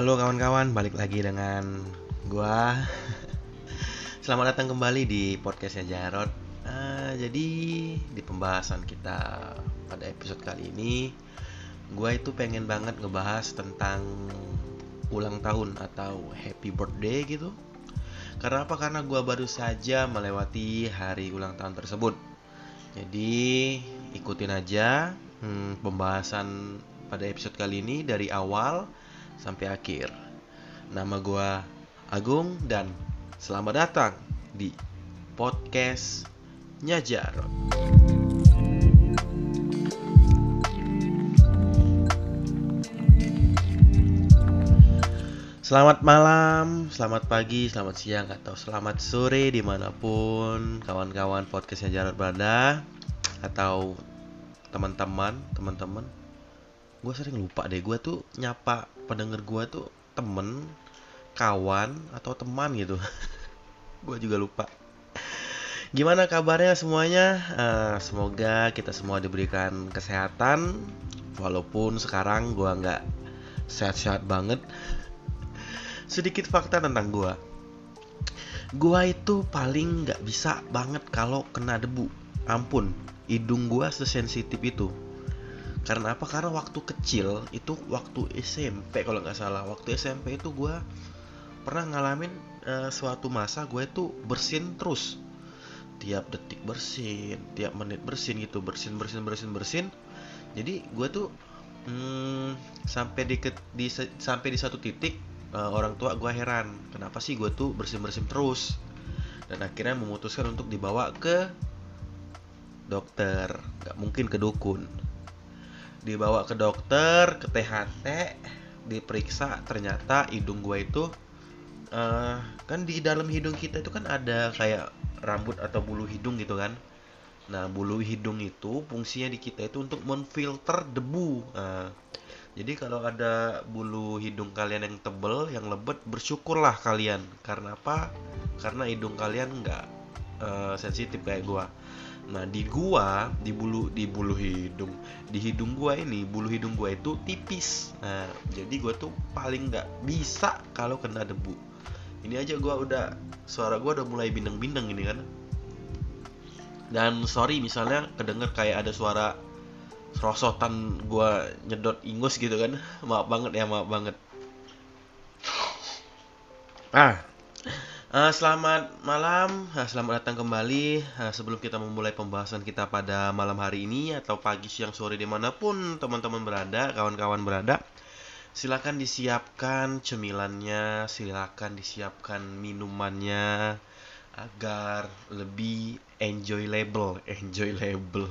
Halo kawan-kawan, balik lagi dengan gua. Selamat datang kembali di podcastnya Jarot. Uh, jadi di pembahasan kita pada episode kali ini, gua itu pengen banget ngebahas tentang ulang tahun atau happy birthday gitu. Karena apa? Karena gua baru saja melewati hari ulang tahun tersebut. Jadi ikutin aja hmm, pembahasan pada episode kali ini dari awal sampai akhir. Nama gue Agung dan selamat datang di podcast Nyajar. Selamat malam, selamat pagi, selamat siang, atau selamat sore di mana pun kawan-kawan podcastnya Jarot berada atau teman-teman, teman-teman. Gue sering lupa deh, gue tuh nyapa pendengar gue tuh temen kawan atau teman gitu. Gue juga lupa. Gimana kabarnya semuanya? Uh, semoga kita semua diberikan kesehatan. Walaupun sekarang gue nggak sehat-sehat banget. Sedikit fakta tentang gue gue itu paling nggak bisa banget kalau kena debu. Ampun hidung gue sesensitif itu karena apa? Karena waktu kecil itu waktu SMP kalau nggak salah. Waktu SMP itu gue pernah ngalamin uh, suatu masa gue itu bersin terus. Tiap detik bersin tiap menit bersin gitu. Bersin bersin bersin bersin. Jadi gue tuh hmm, sampai di, di sampai di satu titik uh, orang tua gue heran kenapa sih gue tuh bersin bersin terus? Dan akhirnya memutuskan untuk dibawa ke dokter. Nggak mungkin ke dukun dibawa ke dokter ke THT diperiksa. Ternyata hidung gue itu uh, kan di dalam hidung kita itu kan ada kayak rambut atau bulu hidung gitu kan. Nah bulu hidung itu fungsinya di kita itu untuk menfilter debu. Uh, jadi kalau ada bulu hidung kalian yang tebel yang lebat bersyukurlah kalian. Karena apa? Karena hidung kalian nggak uh, sensitif kayak gua Nah di gua di bulu di bulu hidung di hidung gua ini bulu hidung gua itu tipis. Nah jadi gua tuh paling nggak bisa kalau kena debu. Ini aja gua udah suara gua udah mulai bindeng-bindeng ini kan. Dan sorry misalnya kedenger kayak ada suara rosotan gua nyedot ingus gitu kan. Maaf banget ya maaf banget. Ah, Uh, selamat malam, uh, selamat datang kembali. Uh, sebelum kita memulai pembahasan kita pada malam hari ini atau pagi, siang, sore di mana pun teman-teman berada, kawan-kawan berada, silakan disiapkan cemilannya, silakan disiapkan minumannya agar lebih enjoy label, enjoy label.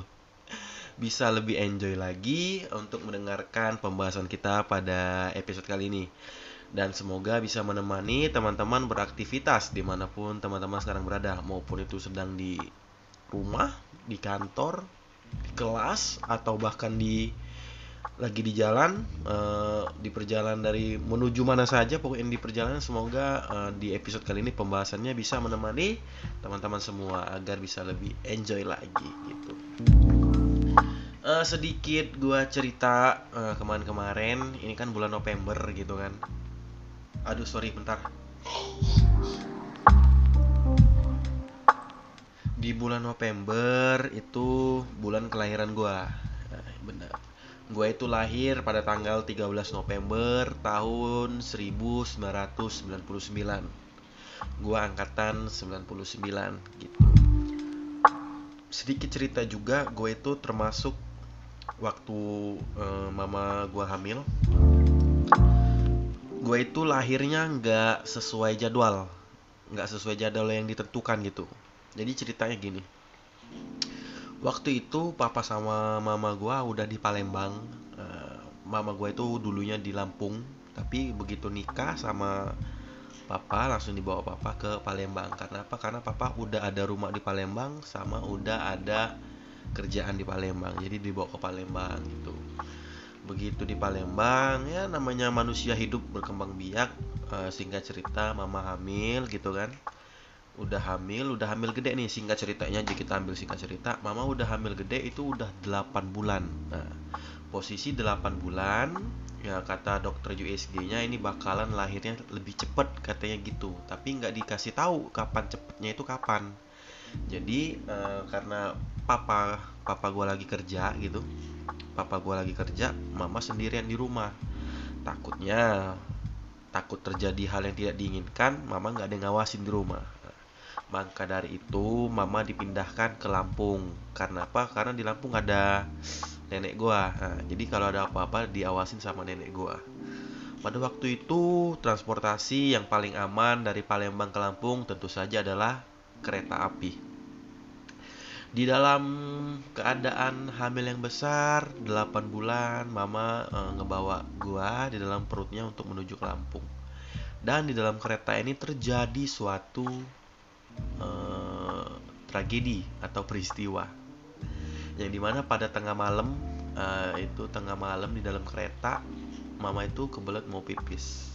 Bisa lebih enjoy lagi untuk mendengarkan pembahasan kita pada episode kali ini dan semoga bisa menemani teman-teman beraktivitas di mana pun teman-teman sekarang berada. Maupun itu sedang di rumah di kantor di kelas atau bahkan di lagi di jalan uh, di perjalanan dari menuju mana saja. Pokoknya di perjalanan semoga uh, di episode kali ini pembahasannya bisa menemani teman-teman semua agar bisa lebih enjoy lagi gitu. Uh, sedikit gua cerita uh, kemarin-kemarin. Ini kan bulan November gitu kan aduh sorry bentar. Di bulan November itu bulan kelahiran gue nah, benar gue itu lahir pada tanggal 13 November tahun 1999 gue angkatan 99 gitu. Sedikit cerita juga gue itu termasuk waktu uh, mama gue hamil gue itu lahirnya nggak sesuai jadwal. Nggak sesuai jadwal yang ditentukan gitu. Jadi ceritanya gini. Waktu itu papa sama mama gue udah di Palembang. Uh, mama gue itu dulunya di Lampung. Tapi begitu nikah sama papa langsung dibawa papa ke Palembang. Karena apa? Karena papa udah ada rumah di Palembang sama udah ada kerjaan di Palembang. Jadi dibawa ke Palembang gitu begitu di Palembang ya namanya manusia hidup berkembang biak uh, singkat cerita mama hamil gitu kan. Udah hamil udah hamil gede nih singkat ceritanya aja kita ambil singkat cerita. Mama udah hamil gede itu udah 8 bulan. Nah posisi 8 bulan ya kata dokter USG-nya ini bakalan lahirnya lebih cepet katanya gitu. Tapi nggak dikasih tahu kapan cepetnya itu kapan. Jadi uh, karena papa papa gue lagi kerja gitu papa gue lagi kerja mama sendirian di rumah. Takutnya takut terjadi hal yang tidak diinginkan mama nggak ada yang ngawasin di rumah. Maka dari itu mama dipindahkan ke Lampung. Karena apa? Karena di Lampung ada nenek gua. Nah, jadi kalau ada apa-apa diawasin sama nenek gua. Pada waktu itu transportasi yang paling aman dari Palembang ke Lampung tentu saja adalah kereta api di dalam keadaan hamil yang besar 8 bulan mama e, ngebawa gua di dalam perutnya untuk menuju ke Lampung. Dan di dalam kereta ini terjadi suatu uh, tragedi atau peristiwa. Yang di mana pada tengah malam uh, itu tengah malam di dalam kereta mama itu kebelet mau pipis.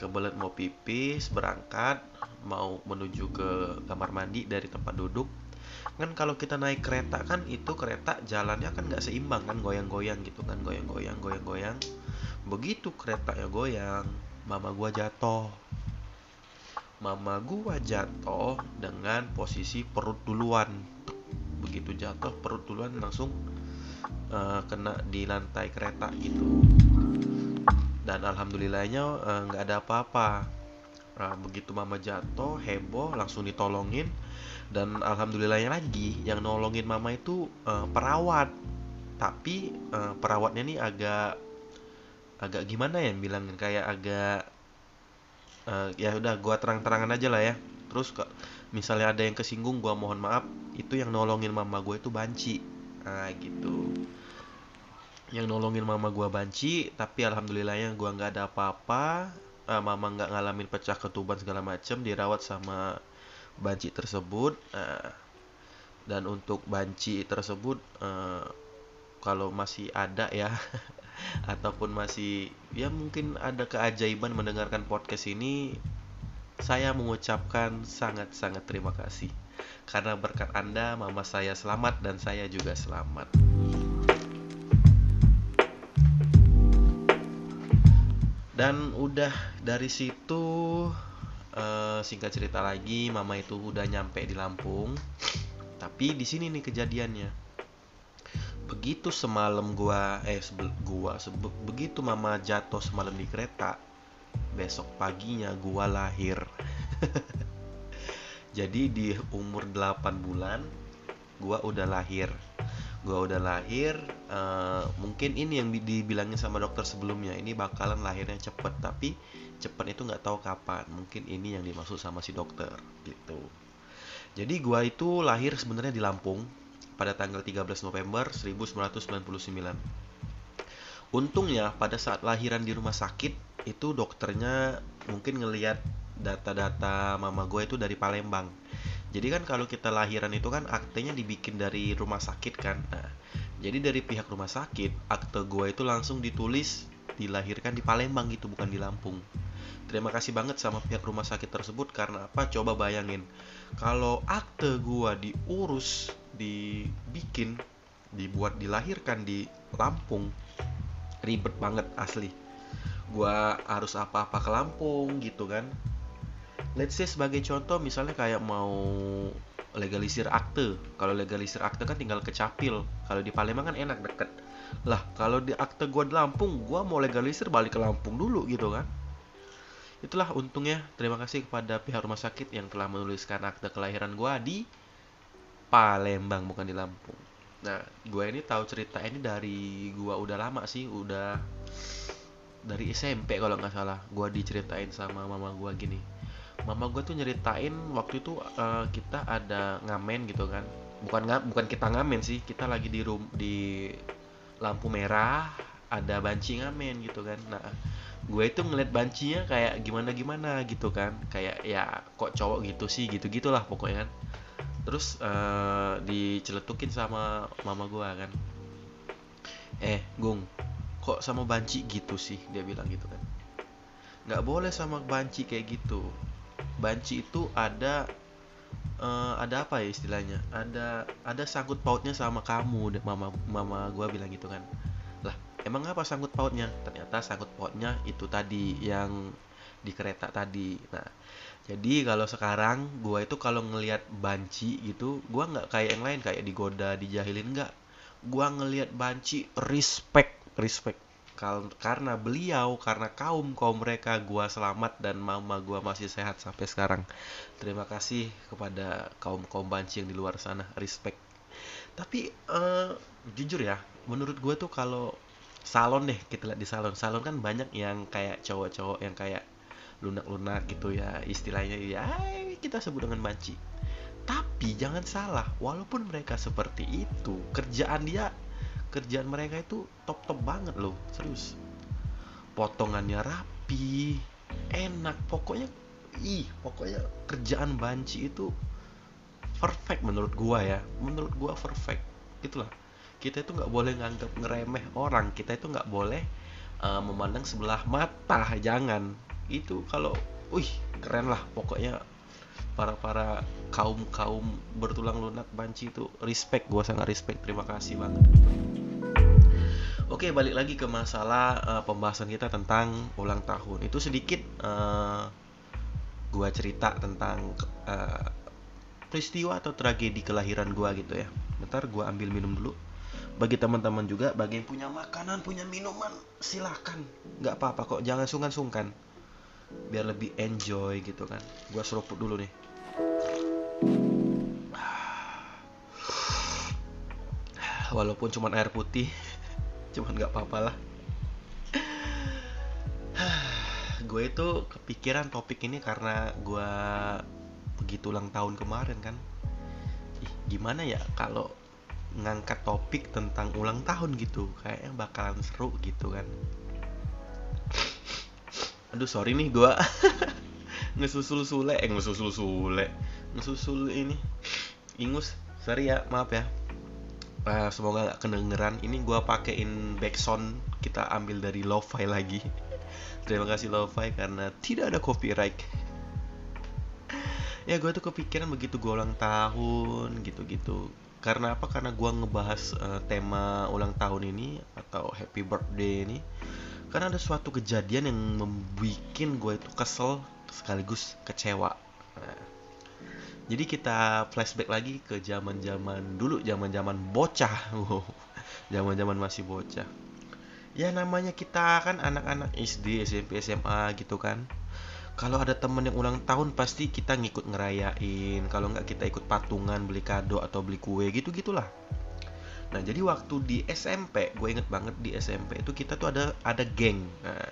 Kebelet mau pipis berangkat mau menuju ke kamar mandi dari tempat duduk kan kalau kita naik kereta kan itu kereta jalannya kan nggak seimbang kan goyang-goyang gitu kan goyang-goyang goyang-goyang. Begitu kereta ya goyang mama gua jatuh. Mama gua jatuh dengan posisi perut duluan. Begitu jatuh perut duluan langsung uh, kena di lantai kereta gitu. Dan alhamdulillahnya uh, nggak uh, ada apa-apa uh, begitu mama jatuh heboh langsung ditolongin. Dan alhamdulillahnya lagi yang nolongin mama itu uh, perawat. Tapi uh, perawatnya nih agak agak gimana ya bilangin? Kayak agak uh, ya udah gua terang-terangan aja lah ya. Terus kok misalnya ada yang kesinggung gua mohon maaf. Itu yang nolongin mama gue itu banci. Nah gitu. Yang nolongin mama gua banci tapi alhamdulillahnya gua nggak ada apa-apa uh, mama nggak ngalamin pecah ketuban segala macem dirawat sama banci tersebut uh, dan untuk banci tersebut uh, kalau masih ada ya ataupun masih ya mungkin ada keajaiban mendengarkan podcast ini saya mengucapkan sangat-sangat terima kasih karena berkat Anda mama saya selamat dan saya juga selamat. Dan udah dari situ uh, singkat cerita lagi mama itu udah nyampe di Lampung. Tapi di sini nih kejadiannya. Begitu semalam gua eh sebel, gua sebe, begitu mama jatuh semalam di kereta besok paginya gua lahir. Jadi di umur 8 bulan gua udah lahir gua udah lahir uh, mungkin ini yang dibilangin sama dokter sebelumnya ini bakalan lahirnya cepet tapi cepet itu nggak tahu kapan mungkin ini yang dimaksud sama si dokter gitu jadi gua itu lahir sebenarnya di Lampung pada tanggal 13 November 1999. Untungnya pada saat lahiran di rumah sakit itu dokternya mungkin ngelihat data-data mama gue itu dari Palembang. Jadi kan kalau kita lahiran itu kan aktenya dibikin dari rumah sakit kan. Nah, jadi dari pihak rumah sakit akte gue itu langsung ditulis dilahirkan di Palembang gitu bukan di Lampung. Terima kasih banget sama pihak rumah sakit tersebut karena apa? Coba bayangin kalau akte gue diurus dibikin dibuat dilahirkan di Lampung ribet banget asli gua harus apa-apa ke Lampung gitu kan let's say sebagai contoh misalnya kayak mau legalisir akte. Kalau legalisir akte kan tinggal ke Capil kalau di Palembang kan enak deket. Lah kalau di akte gua di Lampung gua mau legalisir balik ke Lampung dulu gitu kan. Itulah untungnya. Terima kasih kepada pihak rumah sakit yang telah menuliskan akte kelahiran gua di Palembang bukan di Lampung. Nah gue ini tahu cerita ini dari gue udah lama sih udah dari SMP kalau nggak salah. Gue diceritain sama mama gue gini mama gue tuh nyeritain waktu itu uh, kita ada ngamen gitu kan. Bukan nggak bukan kita ngamen sih kita lagi di rum di lampu merah ada banci ngamen gitu kan. Nah gue itu ngeliat bancinya kayak gimana gimana gitu kan. Kayak ya kok cowok gitu sih gitu gitulah pokoknya kan. Terus uh, diceletukin sama mama gue kan. Eh gung kok sama banci gitu sih? Dia bilang gitu kan. Nggak boleh sama banci kayak gitu banci itu ada uh, ada apa ya istilahnya? Ada ada sangkut pautnya sama kamu mama mama gue bilang gitu kan. Lah emang apa sangkut pautnya? Ternyata sangkut pautnya itu tadi yang di kereta tadi. Nah jadi kalau sekarang gua itu kalau ngelihat banci gitu gua nggak kayak yang lain kayak digoda dijahilin nggak. Gua ngelihat banci respect respect karena beliau karena kaum kaum mereka gua selamat dan mama gua masih sehat sampai sekarang. Terima kasih kepada kaum kaum banci yang di luar sana. Respect. Tapi uh, jujur ya menurut gua tuh kalau salon deh kita lihat di salon. Salon kan banyak yang kayak cowok-cowok yang kayak lunak-lunak gitu ya istilahnya ya kita sebut dengan banci. Tapi jangan salah walaupun mereka seperti itu kerjaan dia kerjaan mereka itu top top banget loh serius. Potongannya rapi enak pokoknya ih pokoknya kerjaan banci itu perfect menurut gua ya. Menurut gua perfect itulah kita itu nggak boleh nganggap ngeremeh orang kita itu nggak boleh uh, memandang sebelah mata jangan. Itu kalau wih keren lah pokoknya. Para para kaum kaum bertulang lunak banci itu respect gue sangat respect. Terima kasih banget Oke balik lagi ke masalah uh, pembahasan kita tentang ulang tahun. Itu sedikit uh, gue cerita tentang uh, peristiwa atau tragedi kelahiran gue gitu ya. Bentar gue ambil minum dulu. Bagi teman-teman juga bagi yang punya makanan punya minuman silahkan nggak apa-apa kok jangan sungkan-sungkan. Biar lebih enjoy gitu kan. Gua seruput dulu nih. Walaupun cuma air putih cuman nggak apa-apa lah. Gue itu kepikiran topik ini karena gue begitu ulang tahun kemarin kan. Ih, gimana ya kalau ngangkat topik tentang ulang tahun gitu? Kayaknya bakalan seru gitu kan. Aduh sorry nih gua. Ngesusul sule. Eh ngesusul sule. Ngesusul ini. Ingus sorry ya maaf ya uh, semoga gak kedengeran. Ini gua pakein backsound kita ambil dari lo-fi lagi. Terima kasih lo-fi karena tidak ada copyright. Ya gue tuh kepikiran begitu gue ulang tahun gitu-gitu. Karena apa? Karena gue ngebahas uh, tema ulang tahun ini atau happy birthday ini. Karena ada suatu kejadian yang membuat gue itu kesel sekaligus kecewa. Nah, jadi kita flashback lagi ke zaman zaman dulu zaman zaman bocah. Zaman zaman masih bocah. Ya namanya kita kan anak-anak SD SMP SMA gitu kan. Kalau ada temen yang ulang tahun pasti kita ngikut ngerayain. Kalau nggak kita ikut patungan beli kado atau beli kue gitu gitulah Nah jadi waktu di SMP, gue inget banget di SMP itu kita tuh ada ada geng. Nah,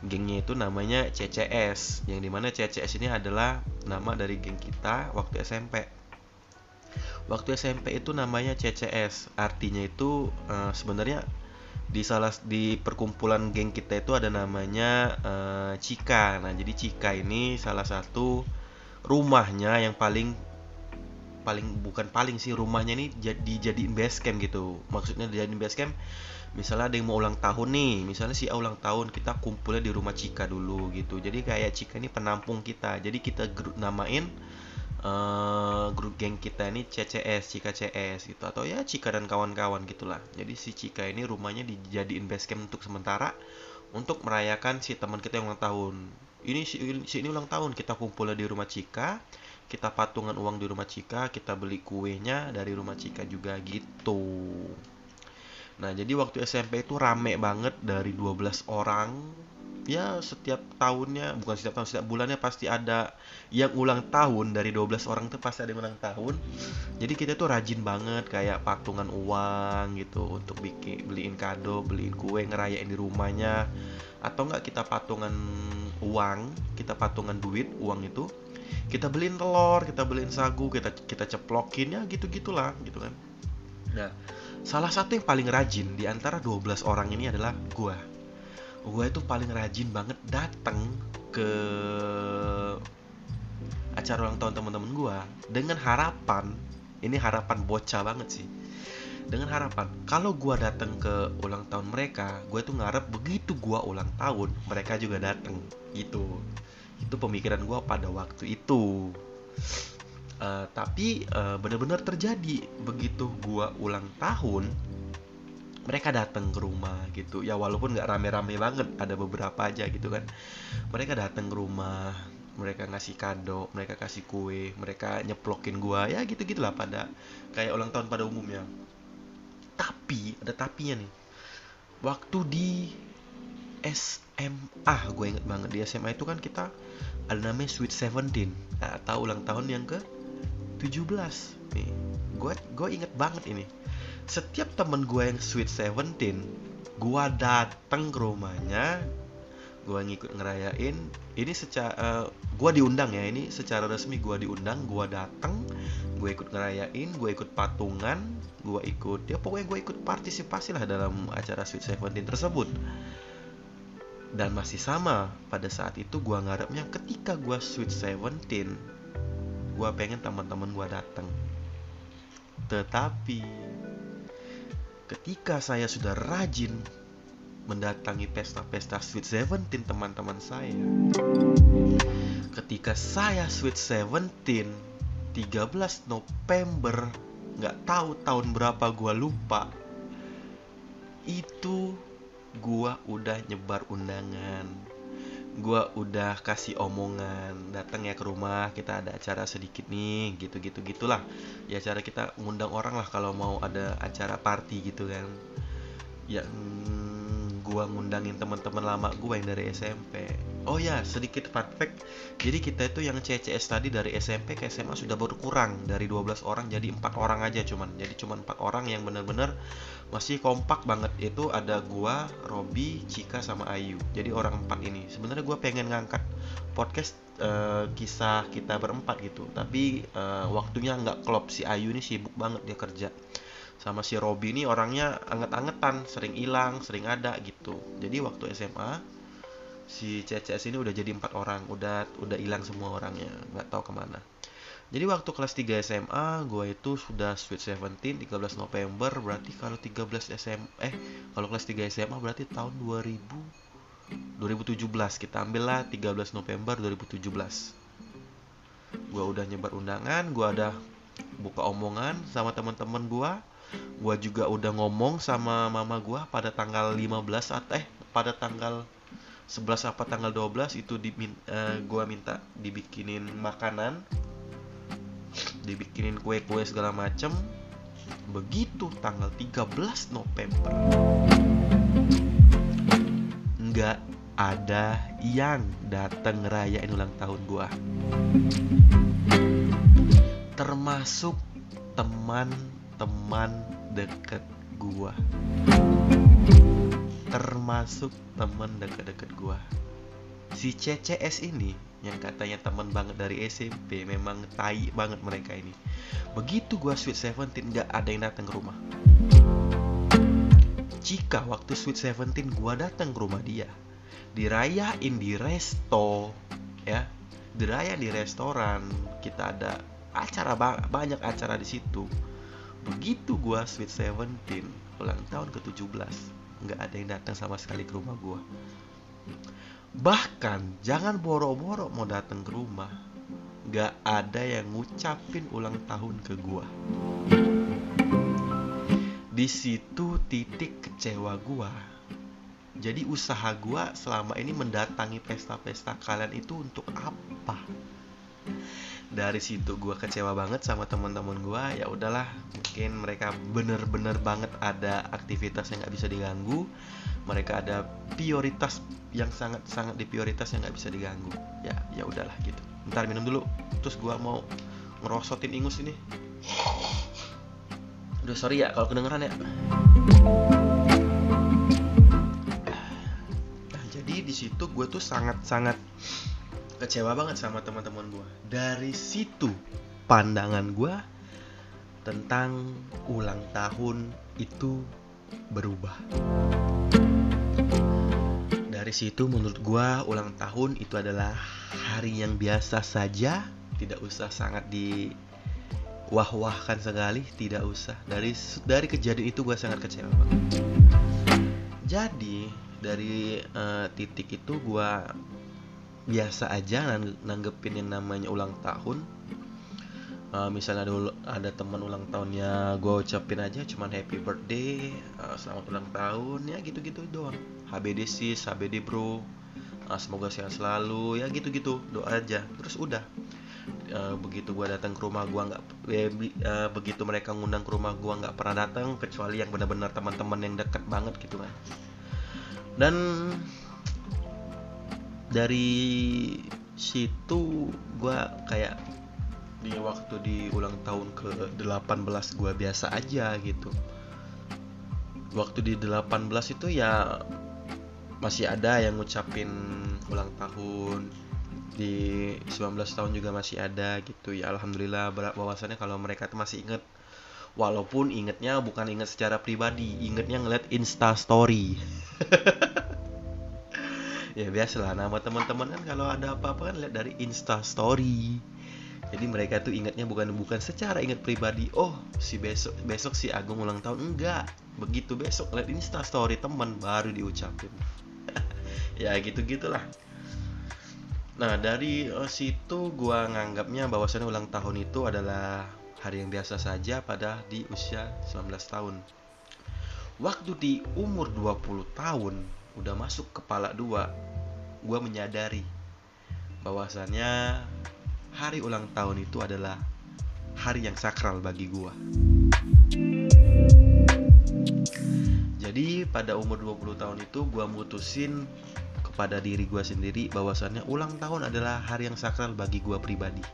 gengnya itu namanya CCS, yang di mana CCS ini adalah nama dari geng kita waktu SMP. Waktu SMP itu namanya CCS, artinya itu uh, sebenarnya di salah di perkumpulan geng kita itu ada namanya uh, Cika. Nah jadi Cika ini salah satu rumahnya yang paling paling bukan paling sih rumahnya ini jadi jadiin base camp gitu maksudnya dijadiin base camp misalnya ada yang mau ulang tahun nih misalnya si A ulang tahun kita kumpulnya di rumah Cika dulu gitu. Jadi kayak Cika ini penampung kita. Jadi kita grup namain uh, grup geng kita ini CCS Cika CS gitu. Atau ya Cika dan kawan-kawan gitulah. Jadi si Cika ini rumahnya dijadiin base camp untuk sementara untuk merayakan si teman kita yang ulang tahun. Ini si, si ini ulang tahun kita kumpulnya di rumah Cika kita patungan uang di rumah Cika, kita beli kuenya dari rumah Cika juga gitu. Nah, jadi waktu SMP itu rame banget dari 12 orang. Ya, setiap tahunnya, bukan setiap tahun, setiap bulannya pasti ada yang ulang tahun dari 12 orang itu pasti ada yang ulang tahun. Jadi kita tuh rajin banget kayak patungan uang gitu untuk bikin beliin kado, beliin kue, ngerayain di rumahnya. Atau enggak kita patungan uang, kita patungan duit, uang itu kita beliin telur kita beliin sagu kita kita ceplokin ya gitu gitulah gitu kan nah salah satu yang paling rajin di antara 12 orang ini adalah gua. Gua itu paling rajin banget datang ke acara ulang tahun teman-teman gua dengan harapan ini harapan bocah banget sih dengan harapan kalau gua datang ke ulang tahun mereka gue tuh ngarep begitu gua ulang tahun mereka juga datang gitu. Itu pemikiran gue pada waktu itu uh, tapi uh, benar-benar terjadi. Begitu gue ulang tahun mereka datang ke rumah gitu. Ya walaupun nggak rame-rame banget ada beberapa aja gitu kan. Mereka datang ke rumah mereka ngasih kado mereka kasih kue mereka nyeplokin gua. Ya gitu gitulah pada kayak ulang tahun pada umumnya. Tapi ada tapinya nih. Waktu di SMA gue inget banget. Di SMA itu kan kita ada namanya Sweet Seventeen. Atau ulang tahun yang ke 17 nih gue gue inget banget ini. Setiap temen gue yang Sweet Seventeen gue datang ke rumahnya gue ngikut ngerayain. Ini secara uh, gue diundang ya ini secara resmi gue diundang gue datang gue ikut ngerayain gue ikut patungan gue ikut ya pokoknya gue ikut partisipasi lah dalam acara Sweet Seventeen tersebut. Dan masih sama pada saat itu gue ngarepnya ketika gue Sweet Seventeen gue pengen teman-teman gue datang tetapi ketika saya sudah rajin mendatangi pesta-pesta Sweet Seventeen teman-teman saya ketika saya Sweet Seventeen 13 November nggak tahu tahun berapa gua lupa itu gua udah nyebar undangan gua udah kasih omongan datang ya ke rumah kita ada acara sedikit nih gitu gitu gitulah. Ya cara kita ngundang orang lah kalau mau ada acara party gitu kan. Ya gua ngundangin teman-teman lama gua yang dari SMP Oh ya, sedikit fun fact. Jadi kita itu yang CCS tadi dari SMP ke SMA sudah berkurang dari 12 orang jadi empat orang aja cuman. Jadi cuman empat orang yang benar-benar masih kompak banget. Itu ada gua, Robi, Cika sama Ayu. Jadi orang empat ini. Sebenarnya gua pengen ngangkat podcast uh, kisah kita berempat gitu. Tapi uh, waktunya nggak klop si Ayu ini sibuk banget dia kerja sama si Robi ini orangnya anget-angetan, sering hilang, sering ada gitu. Jadi waktu SMA si CCS ini udah jadi empat orang udah udah hilang semua orangnya nggak tahu ke mana. Jadi waktu kelas 3 SMA gue itu sudah sweet 17 13 November berarti kalau 13 SM eh kalau kelas 3 SMA berarti tahun 2000 2017 kita ambil lah 13 November 2017 gue udah nyebar undangan gue ada buka omongan sama teman-teman gue gue juga udah ngomong sama mama gue pada tanggal 15 atau eh pada tanggal 11 apa tanggal 12 itu di uh, gua minta dibikinin makanan dibikinin kue-kue segala macem. Begitu tanggal 13 November. Nggak ada yang datang ngerayain ulang tahun gua. Termasuk teman-teman deket gua. Termasuk temen deket-deket gua. Si CCS ini yang katanya teman banget dari SMP memang tai banget mereka ini. Begitu gua Sweet Seventeen nggak ada yang datang ke rumah. Jika waktu Sweet Seventeen gua datang ke rumah dia dirayain di resto ya. Dirayain di restoran kita ada acara banyak acara di situ begitu gua Sweet Seventeen ulang tahun ke-17 nggak ada yang datang sama sekali ke rumah gue bahkan jangan boro-boro mau datang ke rumah nggak ada yang ngucapin ulang tahun ke gue di situ titik kecewa gue jadi usaha gue selama ini mendatangi pesta-pesta kalian itu untuk apa dari situ gue kecewa banget sama teman-teman gue ya udahlah mungkin mereka bener-bener banget ada aktivitas yang nggak bisa diganggu. Mereka ada prioritas yang sangat sangat di prioritas yang nggak bisa diganggu. Ya ya udahlah gitu. Ntar minum dulu. Terus gue mau ngerosotin ingus ini. Udah sorry ya kalau kedengeran ya. Nah jadi di situ gue tuh sangat sangat kecewa banget sama teman-teman gue dari situ pandangan gue tentang ulang tahun itu berubah. Dari situ menurut gue ulang tahun itu adalah hari yang biasa saja tidak usah sangat di wah-wahkan sekali tidak usah. Dari dari kejadian itu gue sangat kecewa banget. Jadi dari uh, titik itu gue biasa aja nanggepin yang namanya ulang tahun. Uh, misalnya ada ada teman ulang tahunnya gue ucapin aja cuman happy birthday uh, selamat ulang tahun ya gitu-gitu doang. HBD sis HBD bro uh, semoga sehat selalu ya gitu-gitu doa aja. Terus udah. Uh, begitu gue datang ke rumah gue nggak uh, begitu mereka ngundang ke rumah gue nggak pernah datang kecuali yang benar-benar teman-teman yang deket banget gitu kan. Dan dari situ gue kayak di waktu di ulang tahun ke 18 gue biasa aja gitu. Waktu di 18 itu ya masih ada yang ngucapin ulang tahun. Di 19 tahun juga masih ada gitu. Ya alhamdulillah bahwasannya kalau mereka tuh masih inget walaupun ingetnya bukan inget secara pribadi ingetnya ngeliat insta story ya biasalah. Nama teman-teman kan kalau ada apa-apa kan lihat dari insta story. Jadi mereka tuh ingatnya bukan bukan secara ingat pribadi oh si besok besok si Agung ulang tahun. Enggak. Begitu besok lihat insta story teman baru diucapin. Ya gitu gitulah nah dari uh, situ gua nganggapnya bahwasannya ulang tahun itu adalah hari yang biasa saja pada di usia 19 tahun. Waktu di umur 20 tahun udah masuk kepala dua gua menyadari bahwasannya hari ulang tahun itu adalah hari yang sakral bagi gua. Jadi pada umur 20 tahun itu gua mutusin kepada diri gua sendiri bahwasannya ulang tahun adalah hari yang sakral bagi gua pribadi.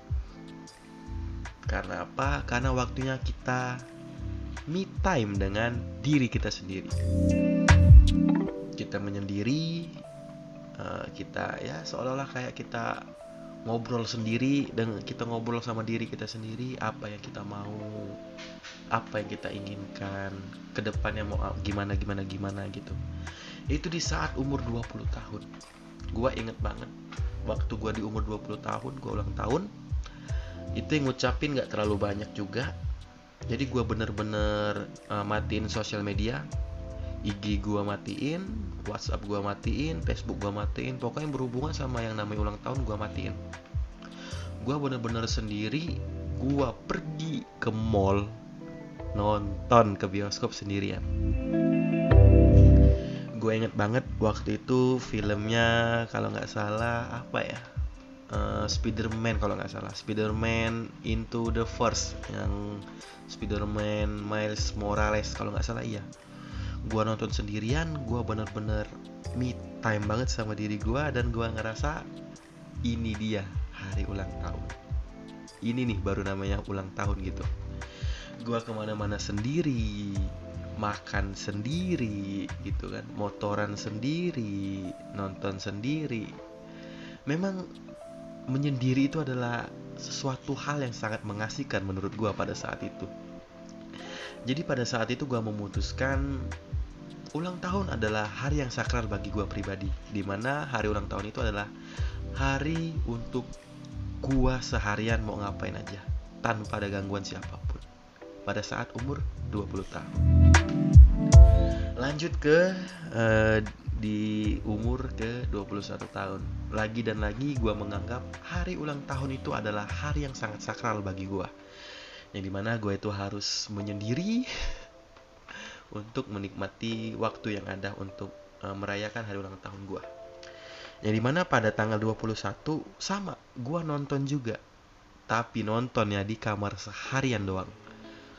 Karena apa? Karena waktunya kita me time dengan diri kita sendiri. Kita menyendiri, eh, kita ya seolah-olah kayak kita ngobrol sendiri dan kita ngobrol sama diri kita sendiri apa yang kita mau apa yang kita inginkan ke depannya mau gimana gimana gimana gitu. Itu di saat umur 20 tahun. Gua inget banget waktu gua di umur 20 tahun gua ulang tahun itu yang ngucapin gak terlalu banyak juga. Jadi gua bener-bener uh, matiin sosial media IG gua matiin, WhatsApp gua matiin, Facebook gua matiin, pokoknya yang berhubungan sama yang namanya ulang tahun gua matiin. Gua bener-bener sendiri, gua pergi ke mall nonton ke bioskop sendirian. Gue inget banget waktu itu filmnya kalau nggak salah apa ya uh, Spider-Man kalau nggak salah Spider-Man Into the Force yang Spider-Man Miles Morales kalau nggak salah iya gue nonton sendirian gue bener-bener me time banget sama diri gue dan gue ngerasa ini dia hari ulang tahun. Ini nih baru namanya ulang tahun gitu. Gue ke mana-mana sendiri makan sendiri gitu kan motoran sendiri nonton sendiri. Memang menyendiri itu adalah sesuatu hal yang sangat mengasihkan menurut gue pada saat itu. Jadi pada saat itu gue memutuskan ulang tahun adalah hari yang sakral bagi gue pribadi di mana hari ulang tahun itu adalah hari untuk gue seharian mau ngapain aja tanpa ada gangguan siapa pun pada saat umur 20 tahun. Lanjut ke uh, di umur ke 21 tahun. Lagi dan lagi gue menganggap hari ulang tahun itu adalah hari yang sangat sakral bagi gue yang di mana gue itu harus menyendiri untuk menikmati waktu yang ada untuk uh, merayakan hari ulang tahun gue. Yang di mana pada tanggal 21 sama gue nonton juga. Tapi nontonnya di kamar seharian doang.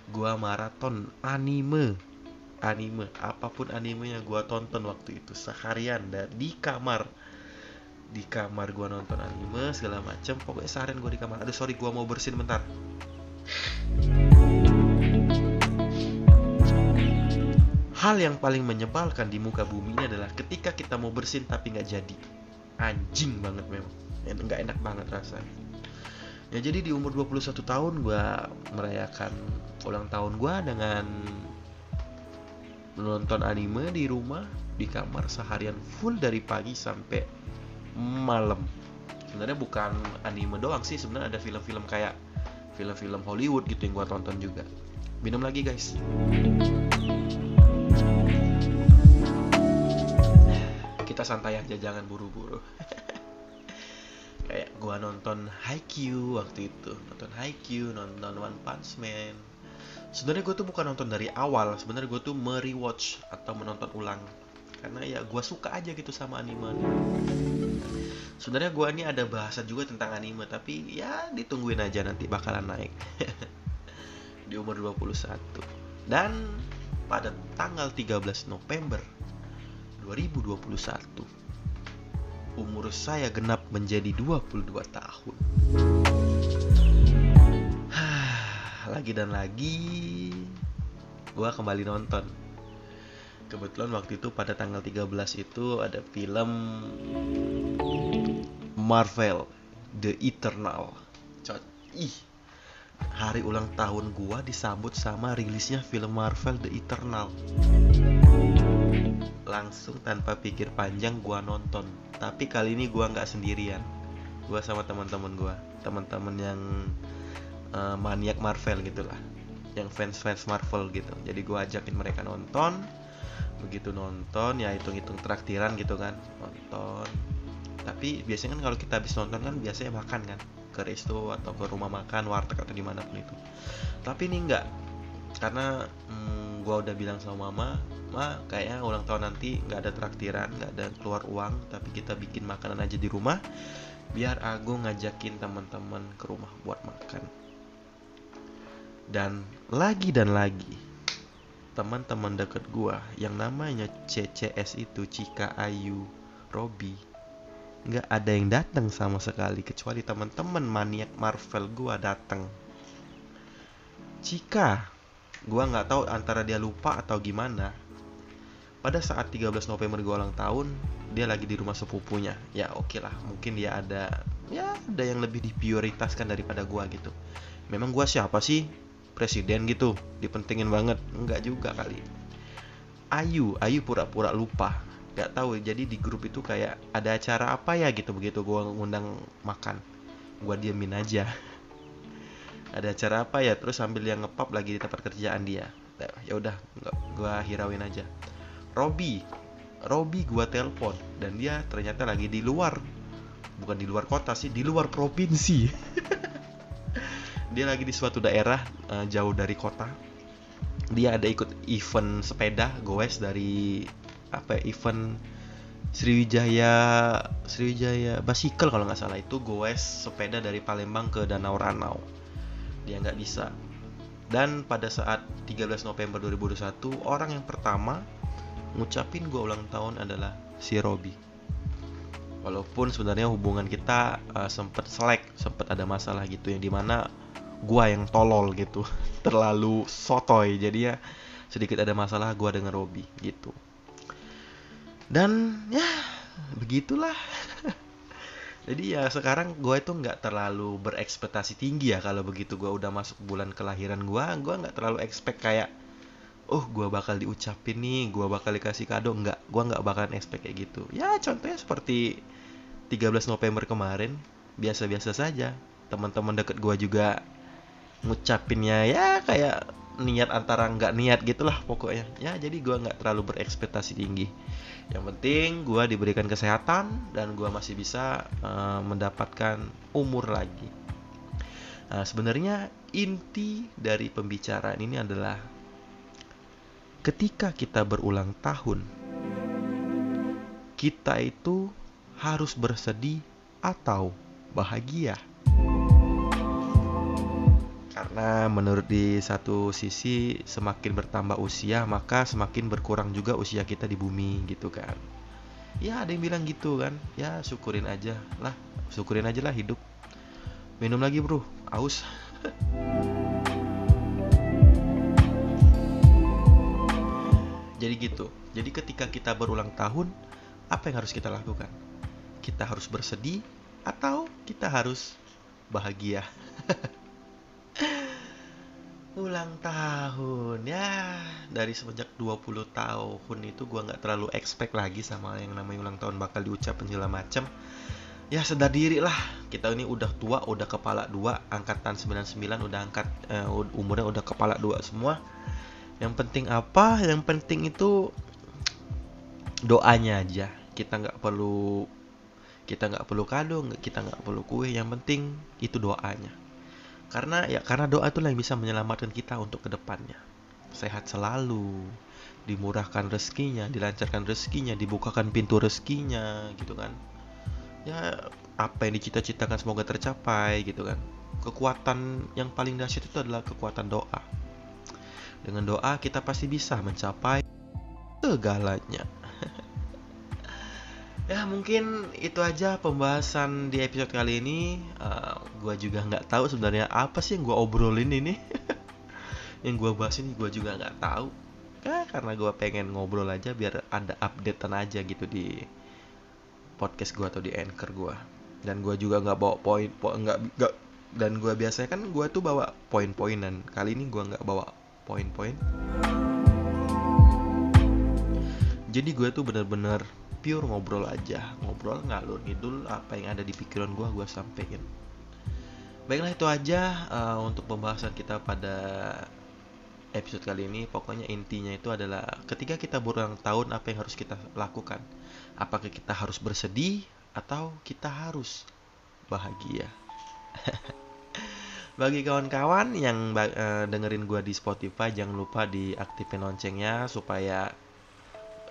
Gue maraton anime. Anime, apa pun anime yang gue tonton waktu itu seharian dan di kamar di kamar gue nonton anime segala macem pokoknya seharian gue di kamar aduh sorry gue mau bersin bentar Hal yang paling menyebalkan di muka bumi ini adalah ketika kita mau bersin tapi nggak jadi. Anjing banget memang. Nggak enak banget rasanya. Ya jadi di umur 21 tahun gue merayakan ulang tahun gue dengan menonton anime di rumah di kamar seharian full dari pagi sampai malam. Sebenarnya bukan anime doang sih, sebenarnya ada film-film kayak film-film Hollywood gitu yang gue tonton juga. Minum lagi guys. Kita santai aja jangan buru-buru. Kayak gua nonton Haikyuu waktu itu. Nonton Haikyuu nonton One Punch Man. Sebenarnya gue tuh bukan nonton dari awal. Sebenarnya gue tuh merewatch atau menonton ulang. Karena ya gue suka aja gitu sama anime. Sebenarnya gue ini ada bahasa juga tentang anime tapi ya ditungguin aja nanti bakalan naik. Di umur 21 dan pada tanggal 13 November 2021 umur saya genap menjadi 22 tahun. lagi dan lagi gua kembali nonton. Kebetulan waktu itu pada tanggal 13 itu ada film Marvel The Eternal. Cot ih. Hari ulang tahun gua disambut sama rilisnya film Marvel The Eternal langsung tanpa pikir panjang gua nonton. Tapi kali ini gua nggak sendirian. Gua sama teman-teman gua. Teman-teman yang uh, maniak Marvel gitulah. Yang fans-fans Marvel gitu. Jadi gua ajakin mereka nonton. Begitu nonton ya hitung-hitung traktiran gitu kan. Nonton. Tapi biasanya kan kalau kita habis nonton kan biasanya makan kan. Ke resto atau ke rumah makan warteg atau di mana pun itu. Tapi ini enggak karena hmm, gua udah bilang sama mama ma kayaknya ulang tahun nanti nggak ada traktiran nggak ada keluar uang tapi kita bikin makanan aja di rumah biar aku ngajakin teman-teman ke rumah buat makan. Dan lagi dan lagi teman-teman deket gua yang namanya CCS itu Cika Ayu Robi nggak ada yang datang sama sekali kecuali teman-teman maniak Marvel gua datang. Cika gua nggak tahu antara dia lupa atau gimana. Pada saat 13 November gue ulang tahun dia lagi di rumah sepupunya. Ya oke okay lah mungkin dia ada ya ada yang lebih diprioritaskan daripada gue gitu. Memang gue siapa sih? Presiden gitu dipentingin banget. Enggak juga kali. Ayu Ayu pura-pura lupa. Nggak tahu jadi di grup itu kayak ada acara apa ya? gitu begitu gue ngundang makan. Gue diamin aja ada acara apa ya? Terus sambil yang ngepap lagi di tempat kerjaan dia. Ya udah gue hirauin aja. Robi Robi gua telepon dan dia ternyata lagi di luar bukan di luar kota sih di luar provinsi. Dia lagi di suatu daerah uh, jauh dari kota. Dia ada ikut event sepeda goes dari apa ya, event Sriwijaya Sriwijaya Basikal kalau nggak salah. Itu goes sepeda dari Palembang ke Danau Ranau dia nggak bisa. Dan pada saat 13 November 2021 orang yang pertama ngucapin gue ulang tahun adalah si Robi. Walaupun sebenarnya hubungan kita uh, sempet selek sempet ada masalah gitu yang di mana gue yang tolol gitu terlalu sotoy. Jadi ya sedikit ada masalah gue dengan Robi gitu. Dan ya begitulah jadi ya sekarang gue itu nggak terlalu berekspektasi tinggi ya kalau begitu. Gue udah masuk bulan kelahiran gue gue nggak terlalu expect kayak oh gue bakal diucapin nih gue bakal dikasih kado. Nggak gue nggak bakalan expect kayak gitu. Ya contohnya seperti 13 November kemarin biasa-biasa saja. Teman-teman deket gue juga ngucapinnya ya kayak niat antara nggak niat gitulah pokoknya. Ya jadi gue nggak terlalu berekspektasi tinggi. Yang penting gue diberikan kesehatan dan gue masih bisa uh, mendapatkan umur lagi. Nah sebenarnya inti dari pembicaraan ini adalah ketika kita berulang tahun, kita itu harus bersedih atau bahagia. Karena menurut di satu sisi semakin bertambah usia maka semakin berkurang juga usia kita di bumi gitu kan. Ya ada yang bilang gitu kan. Ya syukurin aja lah, syukurin aja lah hidup. Minum lagi bro, aus. Jadi gitu. Jadi ketika kita berulang tahun, apa yang harus kita lakukan? Kita harus bersedih atau kita harus bahagia? ulang tahun. Ya dari semenjak 20 tahun itu gua nggak terlalu expect lagi sama yang namanya ulang tahun bakal diucapin segala macem. Ya sedar diri lah. Kita ini udah tua udah kepala dua angkatan 99 udah angkat uh, umurnya udah kepala dua semua. Yang penting apa? Yang penting itu doanya aja. Kita nggak perlu kita nggak perlu kado kita nggak perlu kue. Yang penting itu doanya karena ya karena doa itulah yang bisa menyelamatkan kita untuk ke depannya sehat selalu dimurahkan rezekinya dilancarkan rezekinya dibukakan pintu rezekinya gitu kan. Ya apa yang dicita-citakan semoga tercapai gitu kan. Kekuatan yang paling dahsyat itu adalah kekuatan doa. Dengan doa kita pasti bisa mencapai segalanya ya mungkin itu aja pembahasan di episode kali ini. Uh, eh, gue juga nggak tahu sebenarnya apa sih yang gue obrolin ini. Yang gue bahas ini gue juga nggak tahu. Ya, karena gue pengen ngobrol aja biar ada updatean aja gitu di podcast gue atau di anchor gue dan gue juga nggak bawa poin po, nggak nggak dan gue biasanya kan gue tuh bawa poin-poinan. Kali ini gue nggak bawa poin-poin. Jadi gue tuh bener-bener pure ngobrol aja ngobrol ngalur ngidul apa yang ada di pikiran gue gue sampein. Baiklah itu aja uh, untuk pembahasan kita pada episode kali ini. Pokoknya intinya itu adalah ketika kita berulang tahun apa yang harus kita lakukan? Apakah kita harus bersedih atau kita harus bahagia? Bagi kawan-kawan yang uh, dengerin gue di Spotify jangan lupa diaktifin loncengnya supaya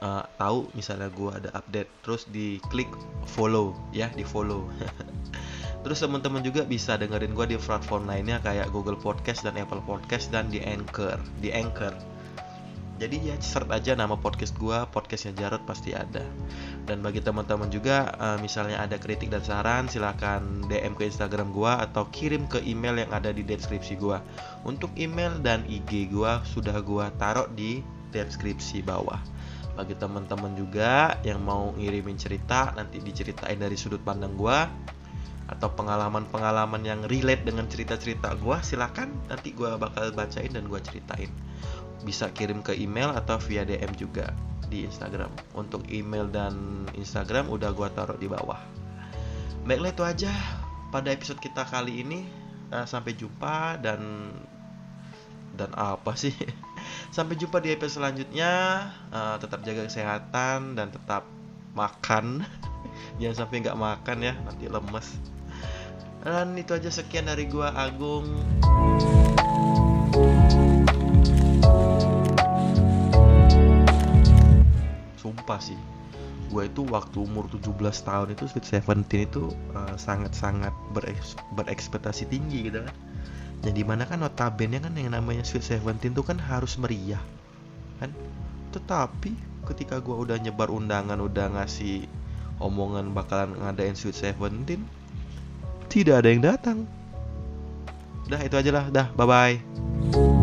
uh, tahu misalnya gue ada update terus di klik follow ya di follow. Terus teman-teman juga bisa dengerin gue di platform lainnya kayak Google Podcast dan Apple Podcast dan di Anchor di Anchor. Jadi ya search aja nama podcast gue podcastnya Jarod pasti ada. Dan bagi teman-teman juga uh, misalnya ada kritik dan saran silahkan DM ke Instagram gue atau kirim ke email yang ada di deskripsi gue untuk email dan IG gue sudah gue taruh di deskripsi bawah bagi teman-teman juga yang mau ngirimin cerita nanti diceritain dari sudut pandang gue atau pengalaman-pengalaman yang relate dengan cerita-cerita gue silakan nanti gue bakal bacain dan gue ceritain. Bisa kirim ke email atau via DM juga di Instagram. Untuk email dan Instagram udah gue taruh di bawah. Baiklah itu aja pada episode kita kali ini. Uh, sampai jumpa dan dan apa sih Sampai jumpa di episode selanjutnya. Uh, tetap jaga kesehatan dan tetap makan. Jangan sampai nggak makan ya, nanti lemes. Dan itu aja sekian dari gua Agung. Sumpah sih, gue itu waktu umur 17 tahun itu Sweet Seventeen itu uh, sangat-sangat berekspektasi tinggi gitu kan yang di mana kan notabene kan yang namanya Sweet Seventeen tuh kan harus meriah kan? Tetapi ketika gue udah nyebar undangan udah ngasih omongan bakalan ngadain Sweet Seventeen tidak ada yang datang. Udah itu aja lah, dah bye bye